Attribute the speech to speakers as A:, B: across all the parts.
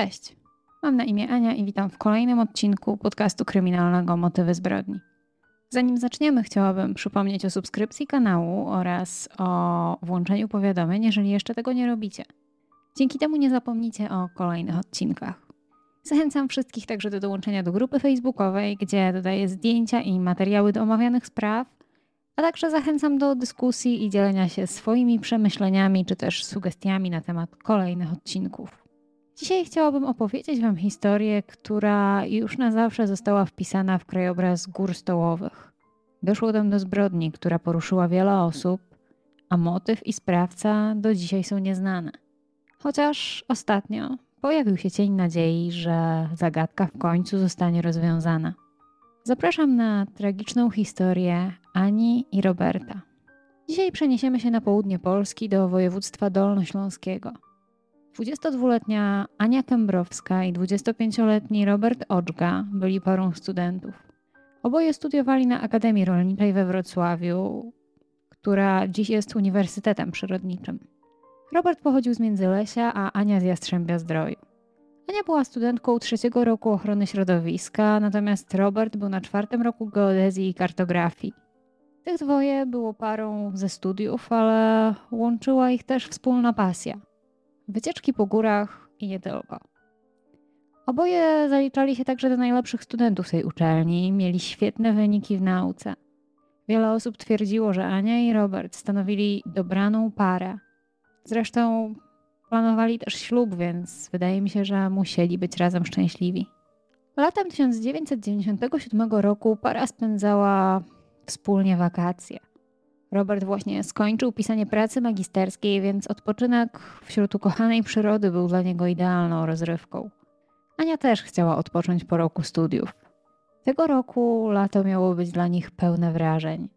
A: Cześć, mam na imię Ania i witam w kolejnym odcinku podcastu kryminalnego Motywy zbrodni. Zanim zaczniemy, chciałabym przypomnieć o subskrypcji kanału oraz o włączeniu powiadomień, jeżeli jeszcze tego nie robicie. Dzięki temu nie zapomnicie o kolejnych odcinkach. Zachęcam wszystkich także do dołączenia do grupy facebookowej, gdzie dodaję zdjęcia i materiały do omawianych spraw, a także zachęcam do dyskusji i dzielenia się swoimi przemyśleniami czy też sugestiami na temat kolejnych odcinków. Dzisiaj chciałabym opowiedzieć Wam historię, która już na zawsze została wpisana w krajobraz gór stołowych. Doszło tam do zbrodni, która poruszyła wiele osób, a motyw i sprawca do dzisiaj są nieznane. Chociaż ostatnio pojawił się cień nadziei, że zagadka w końcu zostanie rozwiązana. Zapraszam na tragiczną historię Ani i Roberta. Dzisiaj przeniesiemy się na południe Polski do województwa dolnośląskiego. 22-letnia Ania Kębrowska i 25-letni Robert Oczga byli parą studentów. Oboje studiowali na Akademii Rolniczej we Wrocławiu, która dziś jest Uniwersytetem Przyrodniczym. Robert pochodził z Międzylesia, a Ania z Jastrzębia Zdroju. Ania była studentką trzeciego roku ochrony środowiska, natomiast Robert był na czwartym roku geodezji i kartografii. Tych dwoje było parą ze studiów, ale łączyła ich też wspólna pasja wycieczki po górach i nie tylko. Oboje zaliczali się także do najlepszych studentów tej uczelni, mieli świetne wyniki w nauce. Wiele osób twierdziło, że Ania i Robert stanowili dobraną parę. Zresztą planowali też ślub, więc wydaje mi się, że musieli być razem szczęśliwi. Latem 1997 roku para spędzała wspólnie wakacje. Robert właśnie skończył pisanie pracy magisterskiej, więc odpoczynek wśród ukochanej przyrody był dla niego idealną rozrywką. Ania też chciała odpocząć po roku studiów. Tego roku lato miało być dla nich pełne wrażeń.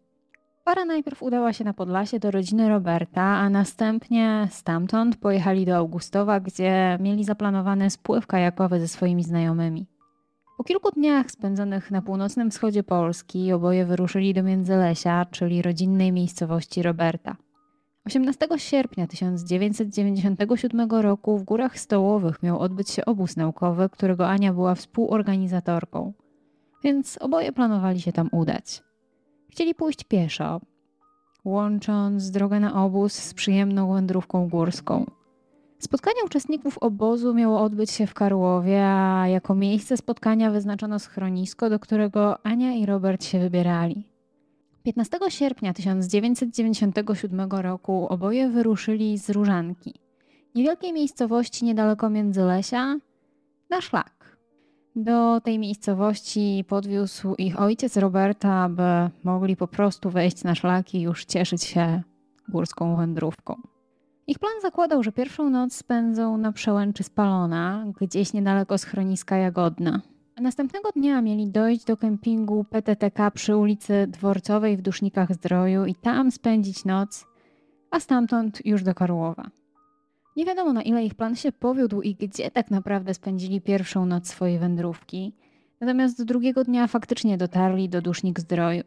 A: Para najpierw udała się na Podlasie do rodziny Roberta, a następnie stamtąd pojechali do Augustowa, gdzie mieli zaplanowany spływ kajakowy ze swoimi znajomymi. Po kilku dniach spędzonych na północnym wschodzie Polski oboje wyruszyli do Międzylesia, czyli rodzinnej miejscowości Roberta. 18 sierpnia 1997 roku w Górach Stołowych miał odbyć się obóz naukowy, którego Ania była współorganizatorką, więc oboje planowali się tam udać. Chcieli pójść pieszo, łącząc drogę na obóz z przyjemną wędrówką górską – Spotkanie uczestników obozu miało odbyć się w Karłowie, a jako miejsce spotkania wyznaczono schronisko, do którego Ania i Robert się wybierali. 15 sierpnia 1997 roku oboje wyruszyli z Różanki, niewielkiej miejscowości niedaleko Międzylesia, na szlak. Do tej miejscowości podwiózł ich ojciec Roberta, aby mogli po prostu wejść na szlak i już cieszyć się górską wędrówką. Ich plan zakładał, że pierwszą noc spędzą na przełęczy Spalona, gdzieś niedaleko schroniska Jagodna. A następnego dnia mieli dojść do kempingu PTTK przy ulicy Dworcowej w Dusznikach Zdroju i tam spędzić noc, a stamtąd już do Karłowa. Nie wiadomo na ile ich plan się powiódł i gdzie tak naprawdę spędzili pierwszą noc swojej wędrówki, natomiast drugiego dnia faktycznie dotarli do Dusznik Zdroju.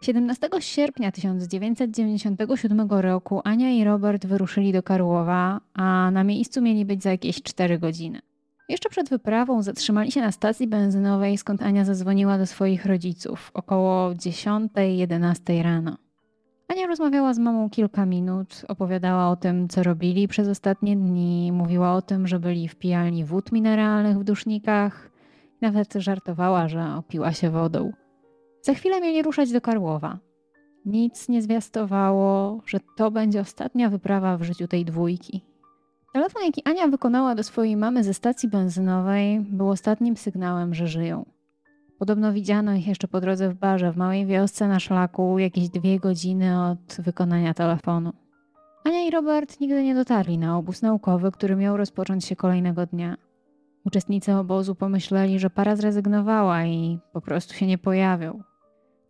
A: 17 sierpnia 1997 roku Ania i Robert wyruszyli do Karłowa, a na miejscu mieli być za jakieś 4 godziny. Jeszcze przed wyprawą zatrzymali się na stacji benzynowej, skąd Ania zadzwoniła do swoich rodziców około 10-11 rano. Ania rozmawiała z mamą kilka minut, opowiadała o tym, co robili przez ostatnie dni, mówiła o tym, że byli w pijalni wód mineralnych w dusznikach, nawet żartowała, że opiła się wodą. Za chwilę mieli ruszać do Karłowa. Nic nie zwiastowało, że to będzie ostatnia wyprawa w życiu tej dwójki. Telefon, jaki Ania wykonała do swojej mamy ze stacji benzynowej, był ostatnim sygnałem, że żyją. Podobno widziano ich jeszcze po drodze w barze w małej wiosce na szlaku jakieś dwie godziny od wykonania telefonu. Ania i Robert nigdy nie dotarli na obóz naukowy, który miał rozpocząć się kolejnego dnia. Uczestnicy obozu pomyśleli, że para zrezygnowała i po prostu się nie pojawią.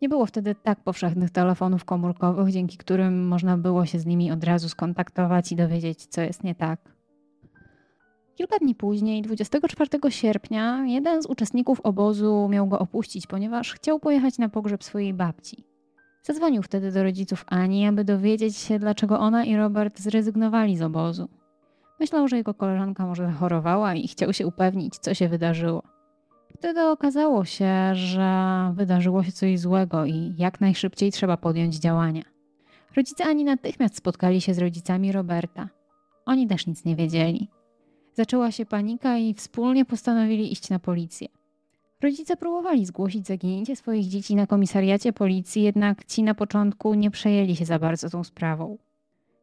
A: Nie było wtedy tak powszechnych telefonów komórkowych, dzięki którym można było się z nimi od razu skontaktować i dowiedzieć, co jest nie tak. Kilka dni później, 24 sierpnia, jeden z uczestników obozu miał go opuścić, ponieważ chciał pojechać na pogrzeb swojej babci. Zadzwonił wtedy do rodziców Ani, aby dowiedzieć się, dlaczego ona i Robert zrezygnowali z obozu. Myślał, że jego koleżanka może zachorowała i chciał się upewnić, co się wydarzyło. Wtedy okazało się, że wydarzyło się coś złego i jak najszybciej trzeba podjąć działania. Rodzice Ani natychmiast spotkali się z rodzicami Roberta. Oni też nic nie wiedzieli. Zaczęła się panika i wspólnie postanowili iść na policję. Rodzice próbowali zgłosić zaginięcie swoich dzieci na komisariacie policji, jednak ci na początku nie przejęli się za bardzo tą sprawą.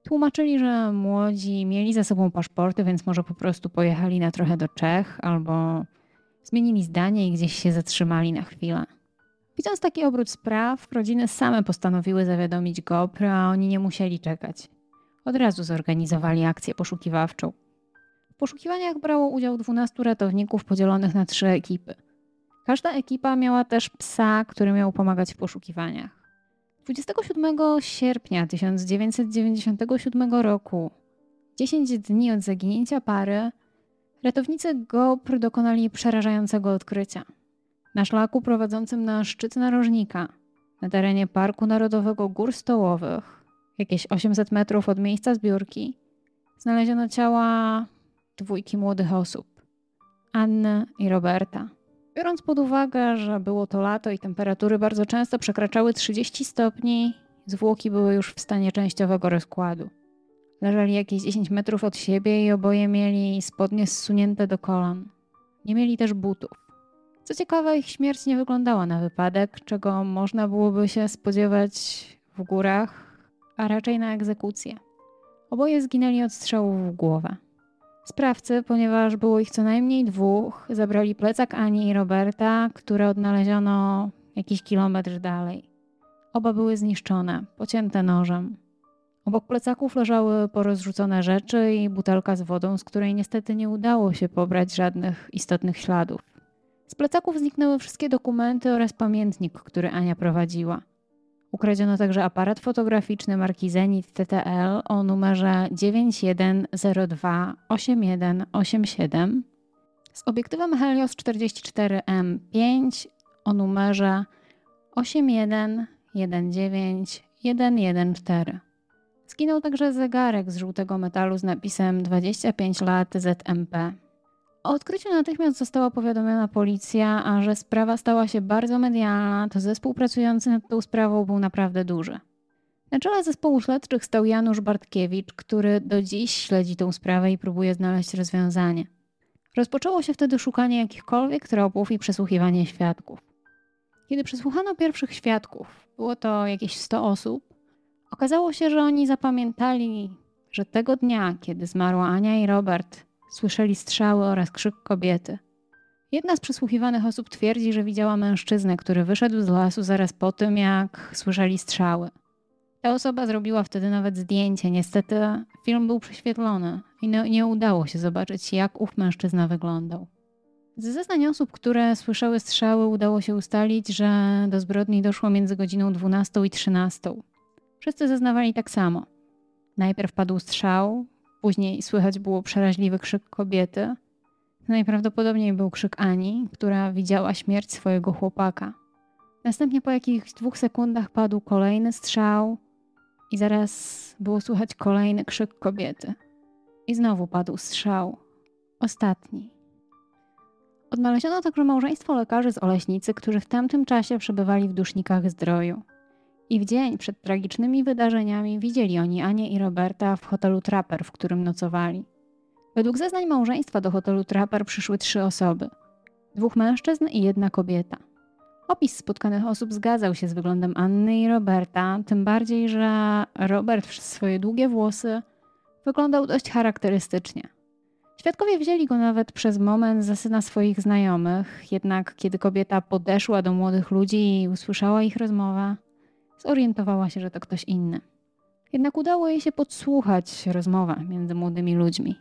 A: Tłumaczyli, że młodzi mieli za sobą paszporty, więc może po prostu pojechali na trochę do Czech albo zmienili zdanie i gdzieś się zatrzymali na chwilę. Widząc taki obrót spraw, rodziny same postanowiły zawiadomić GoPro, a oni nie musieli czekać. Od razu zorganizowali akcję poszukiwawczą. W poszukiwaniach brało udział 12 ratowników podzielonych na trzy ekipy. Każda ekipa miała też psa, który miał pomagać w poszukiwaniach. 27 sierpnia 1997 roku, 10 dni od zaginięcia pary, ratownicy GoPr dokonali przerażającego odkrycia. Na szlaku prowadzącym na szczyt narożnika, na terenie Parku Narodowego Gór Stołowych, jakieś 800 metrów od miejsca zbiórki, znaleziono ciała dwójki młodych osób Anny i Roberta. Biorąc pod uwagę, że było to lato i temperatury bardzo często przekraczały 30 stopni, zwłoki były już w stanie częściowego rozkładu. Leżeli jakieś 10 metrów od siebie i oboje mieli spodnie zsunięte do kolan. Nie mieli też butów. Co ciekawe, ich śmierć nie wyglądała na wypadek, czego można byłoby się spodziewać w górach, a raczej na egzekucję. Oboje zginęli od strzału w głowę. Sprawcy, ponieważ było ich co najmniej dwóch, zabrali plecak Ani i Roberta, które odnaleziono jakiś kilometr dalej. Oba były zniszczone, pocięte nożem. Obok plecaków leżały porozrzucone rzeczy i butelka z wodą, z której niestety nie udało się pobrać żadnych istotnych śladów. Z plecaków zniknęły wszystkie dokumenty oraz pamiętnik, który Ania prowadziła. Ukradziono także aparat fotograficzny marki Zenit TTL o numerze 91028187 z obiektywem Helios 44M5 o numerze 8119114. Zginął także zegarek z żółtego metalu z napisem 25 lat ZMP. O odkryciu natychmiast została powiadomiona policja, a że sprawa stała się bardzo medialna, to zespół pracujący nad tą sprawą był naprawdę duży. Na czele zespołu śledczych stał Janusz Bartkiewicz, który do dziś śledzi tę sprawę i próbuje znaleźć rozwiązanie. Rozpoczęło się wtedy szukanie jakichkolwiek tropów i przesłuchiwanie świadków. Kiedy przesłuchano pierwszych świadków, było to jakieś 100 osób, okazało się, że oni zapamiętali, że tego dnia, kiedy zmarła Ania i Robert, Słyszeli strzały oraz krzyk kobiety. Jedna z przesłuchiwanych osób twierdzi, że widziała mężczyznę, który wyszedł z lasu zaraz po tym, jak słyszeli strzały. Ta osoba zrobiła wtedy nawet zdjęcie. Niestety film był prześwietlony i no, nie udało się zobaczyć, jak ów mężczyzna wyglądał. Ze zeznań osób, które słyszały strzały, udało się ustalić, że do zbrodni doszło między godziną 12 i 13. Wszyscy zeznawali tak samo. Najpierw padł strzał, Później słychać było przeraźliwy krzyk kobiety. Najprawdopodobniej był krzyk Ani, która widziała śmierć swojego chłopaka. Następnie po jakichś dwóch sekundach padł kolejny strzał i zaraz było słychać kolejny krzyk kobiety. I znowu padł strzał. Ostatni. Odnaleziono także małżeństwo lekarzy z Oleśnicy, którzy w tamtym czasie przebywali w dusznikach zdroju. I w dzień przed tragicznymi wydarzeniami widzieli oni Anię i Roberta w hotelu Trapper, w którym nocowali. Według zeznań małżeństwa do hotelu Trapper przyszły trzy osoby: dwóch mężczyzn i jedna kobieta. Opis spotkanych osób zgadzał się z wyglądem Anny i Roberta, tym bardziej, że Robert przez swoje długie włosy wyglądał dość charakterystycznie. Świadkowie wzięli go nawet przez moment za syna swoich znajomych, jednak kiedy kobieta podeszła do młodych ludzi i usłyszała ich rozmowę, zorientowała się, że to ktoś inny. Jednak udało jej się podsłuchać rozmowę między młodymi ludźmi.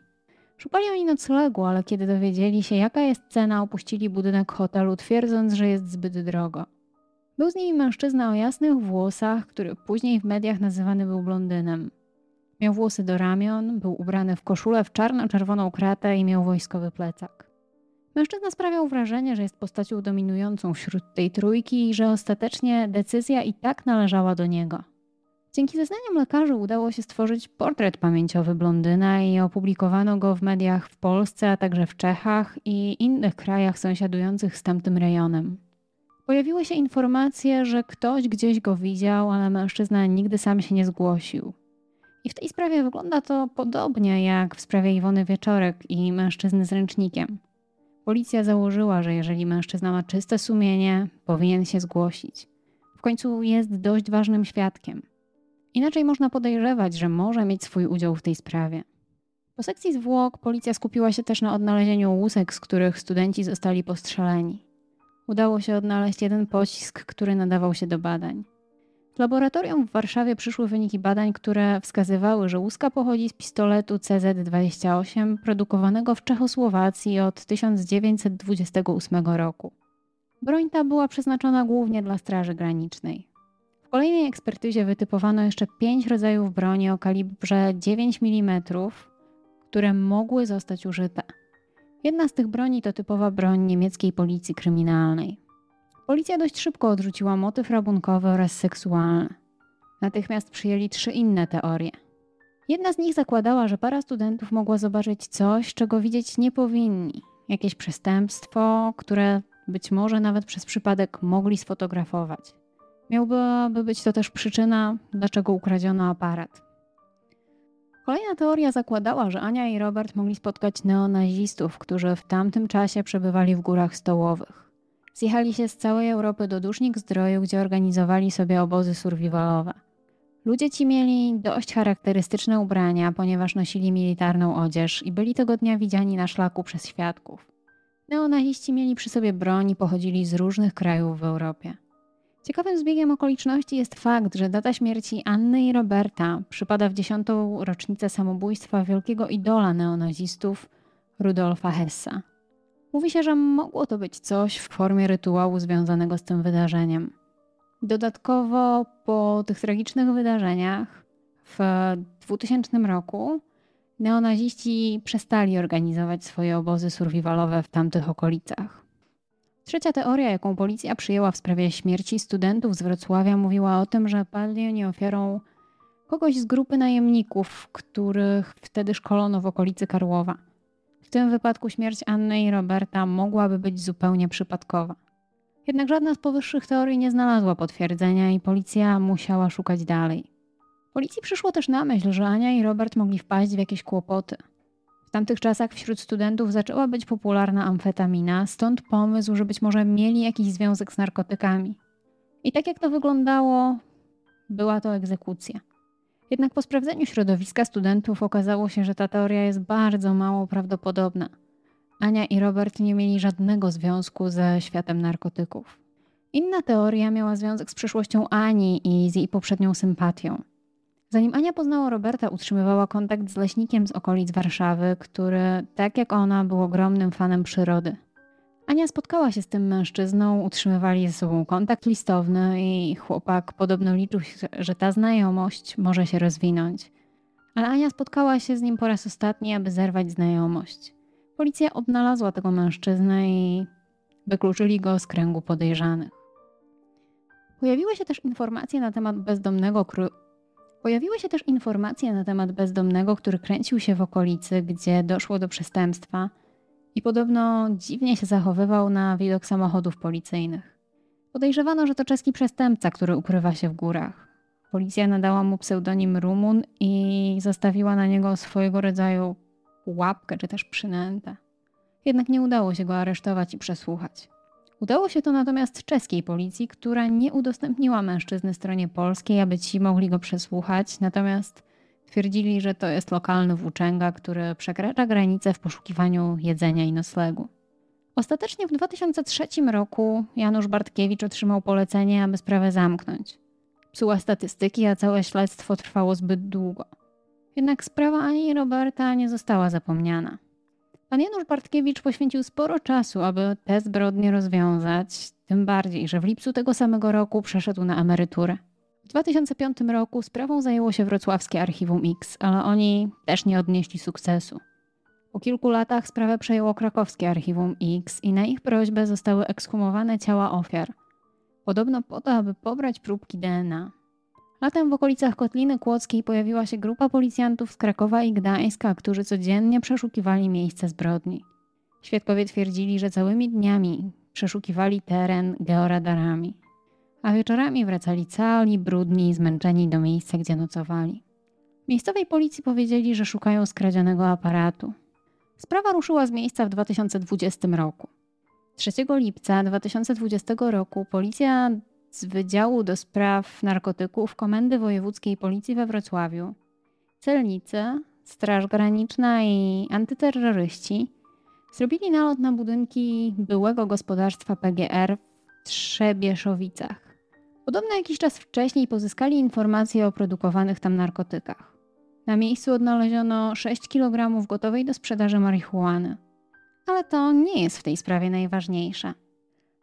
A: Szukali oni noclegu, ale kiedy dowiedzieli się, jaka jest cena, opuścili budynek hotelu, twierdząc, że jest zbyt drogo. Był z nimi mężczyzna o jasnych włosach, który później w mediach nazywany był blondynem. Miał włosy do ramion, był ubrany w koszulę w czarno-czerwoną kratę i miał wojskowy plecak. Mężczyzna sprawiał wrażenie, że jest postacią dominującą wśród tej trójki i że ostatecznie decyzja i tak należała do niego. Dzięki zeznaniom lekarzy udało się stworzyć portret pamięciowy blondyna i opublikowano go w mediach w Polsce, a także w Czechach i innych krajach sąsiadujących z tamtym rejonem. Pojawiły się informacje, że ktoś gdzieś go widział, ale mężczyzna nigdy sam się nie zgłosił. I w tej sprawie wygląda to podobnie jak w sprawie Iwony Wieczorek i mężczyzny z ręcznikiem. Policja założyła, że jeżeli mężczyzna ma czyste sumienie, powinien się zgłosić. W końcu jest dość ważnym świadkiem. Inaczej można podejrzewać, że może mieć swój udział w tej sprawie. Po sekcji zwłok policja skupiła się też na odnalezieniu łusek, z których studenci zostali postrzeleni. Udało się odnaleźć jeden pocisk, który nadawał się do badań. Laboratorium w Warszawie przyszły wyniki badań, które wskazywały, że łuska pochodzi z pistoletu CZ-28 produkowanego w Czechosłowacji od 1928 roku. Broń ta była przeznaczona głównie dla Straży Granicznej. W kolejnej ekspertyzie wytypowano jeszcze pięć rodzajów broni o kalibrze 9 mm, które mogły zostać użyte. Jedna z tych broni to typowa broń niemieckiej policji kryminalnej. Policja dość szybko odrzuciła motyw rabunkowy oraz seksualny. Natychmiast przyjęli trzy inne teorie. Jedna z nich zakładała, że para studentów mogła zobaczyć coś, czego widzieć nie powinni. Jakieś przestępstwo, które być może nawet przez przypadek mogli sfotografować. Miałby być to też przyczyna, dlaczego ukradziono aparat. Kolejna teoria zakładała, że Ania i Robert mogli spotkać neonazistów, którzy w tamtym czasie przebywali w górach stołowych. Zjechali się z całej Europy do Dusznik Zdroju, gdzie organizowali sobie obozy survivalowe. Ludzie ci mieli dość charakterystyczne ubrania, ponieważ nosili militarną odzież i byli tego dnia widziani na szlaku przez świadków. Neonaziści mieli przy sobie broń i pochodzili z różnych krajów w Europie. Ciekawym zbiegiem okoliczności jest fakt, że data śmierci Anny i Roberta przypada w dziesiątą rocznicę samobójstwa wielkiego idola neonazistów Rudolfa Hessa. Mówi się, że mogło to być coś w formie rytuału związanego z tym wydarzeniem. Dodatkowo po tych tragicznych wydarzeniach w 2000 roku neonaziści przestali organizować swoje obozy survivalowe w tamtych okolicach. Trzecia teoria, jaką policja przyjęła w sprawie śmierci studentów z Wrocławia, mówiła o tym, że padli oni ofiarą kogoś z grupy najemników, których wtedy szkolono w okolicy Karłowa. W tym wypadku śmierć Anny i Roberta mogłaby być zupełnie przypadkowa. Jednak żadna z powyższych teorii nie znalazła potwierdzenia i policja musiała szukać dalej. Policji przyszło też na myśl, że Ania i Robert mogli wpaść w jakieś kłopoty. W tamtych czasach wśród studentów zaczęła być popularna amfetamina, stąd pomysł, że być może mieli jakiś związek z narkotykami. I tak jak to wyglądało, była to egzekucja. Jednak po sprawdzeniu środowiska studentów okazało się, że ta teoria jest bardzo mało prawdopodobna. Ania i Robert nie mieli żadnego związku ze światem narkotyków. Inna teoria miała związek z przyszłością Ani i z jej poprzednią sympatią. Zanim Ania poznała Roberta, utrzymywała kontakt z leśnikiem z okolic Warszawy, który, tak jak ona, był ogromnym fanem przyrody. Ania spotkała się z tym mężczyzną, utrzymywali ze sobą kontakt listowny i chłopak podobno liczył, że ta znajomość może się rozwinąć. Ale Ania spotkała się z nim po raz ostatni, aby zerwać znajomość. Policja odnalazła tego mężczyznę i wykluczyli go z kręgu podejrzanych. Pojawiły się też informacje na temat bezdomnego Pojawiły się też informacje na temat bezdomnego, który kręcił się w okolicy, gdzie doszło do przestępstwa i podobno dziwnie się zachowywał na widok samochodów policyjnych. Podejrzewano, że to czeski przestępca, który ukrywa się w górach. Policja nadała mu pseudonim Rumun i zastawiła na niego swojego rodzaju łapkę czy też przynętę. Jednak nie udało się go aresztować i przesłuchać. Udało się to natomiast czeskiej policji, która nie udostępniła mężczyzny stronie polskiej, aby ci mogli go przesłuchać, natomiast twierdzili, że to jest lokalny włóczęga, który przekracza granice w poszukiwaniu jedzenia i noclegu. Ostatecznie w 2003 roku Janusz Bartkiewicz otrzymał polecenie, aby sprawę zamknąć. Psuła statystyki, a całe śledztwo trwało zbyt długo. Jednak sprawa Ani Roberta nie została zapomniana. Pan Janusz Bartkiewicz poświęcił sporo czasu, aby te zbrodnie rozwiązać, tym bardziej, że w lipcu tego samego roku przeszedł na emeryturę. W 2005 roku sprawą zajęło się wrocławskie Archiwum X, ale oni też nie odnieśli sukcesu. Po kilku latach sprawę przejęło krakowskie Archiwum X i na ich prośbę zostały ekshumowane ciała ofiar. Podobno po to, aby pobrać próbki DNA. Latem w okolicach Kotliny Kłodzkiej pojawiła się grupa policjantów z Krakowa i Gdańska, którzy codziennie przeszukiwali miejsce zbrodni. Świadkowie twierdzili, że całymi dniami przeszukiwali teren georadarami, a wieczorami wracali cali, brudni i zmęczeni do miejsca, gdzie nocowali. Miejscowej policji powiedzieli, że szukają skradzionego aparatu. Sprawa ruszyła z miejsca w 2020 roku. 3 lipca 2020 roku policja z Wydziału do Spraw Narkotyków Komendy Wojewódzkiej Policji we Wrocławiu, celnicy, Straż Graniczna i antyterroryści zrobili nalot na budynki byłego gospodarstwa PGR w Trzebieszowicach. Podobno jakiś czas wcześniej pozyskali informacje o produkowanych tam narkotykach. Na miejscu odnaleziono 6 kg gotowej do sprzedaży marihuany. Ale to nie jest w tej sprawie najważniejsze.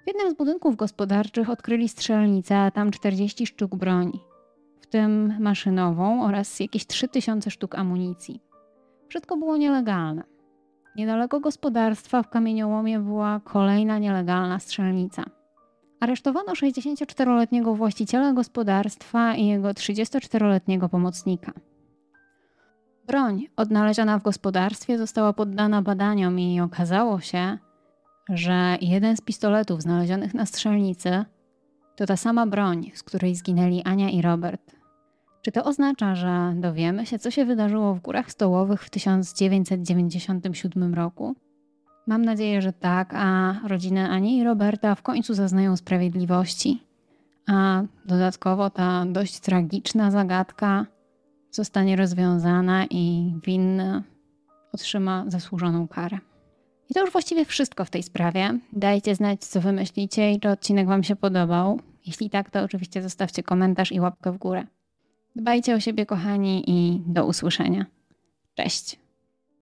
A: W jednym z budynków gospodarczych odkryli strzelnicę, a tam 40 sztuk broni, w tym maszynową oraz jakieś 3000 sztuk amunicji. Wszystko było nielegalne. Niedaleko gospodarstwa w kamieniołomie była kolejna nielegalna strzelnica. Aresztowano 64-letniego właściciela gospodarstwa i jego 34-letniego pomocnika. Broń odnaleziona w gospodarstwie została poddana badaniom i okazało się, że jeden z pistoletów znalezionych na strzelnicy to ta sama broń, z której zginęli Ania i Robert. Czy to oznacza, że dowiemy się, co się wydarzyło w Górach Stołowych w 1997 roku? Mam nadzieję, że tak, a rodziny Ani i Roberta w końcu zaznają sprawiedliwości. A dodatkowo ta dość tragiczna zagadka zostanie rozwiązana i winny otrzyma zasłużoną karę. I to już właściwie wszystko w tej sprawie. Dajcie znać, co wy myślicie i czy odcinek wam się podobał. Jeśli tak, to oczywiście zostawcie komentarz i łapkę w górę. Dbajcie o siebie, kochani, i do usłyszenia. Cześć!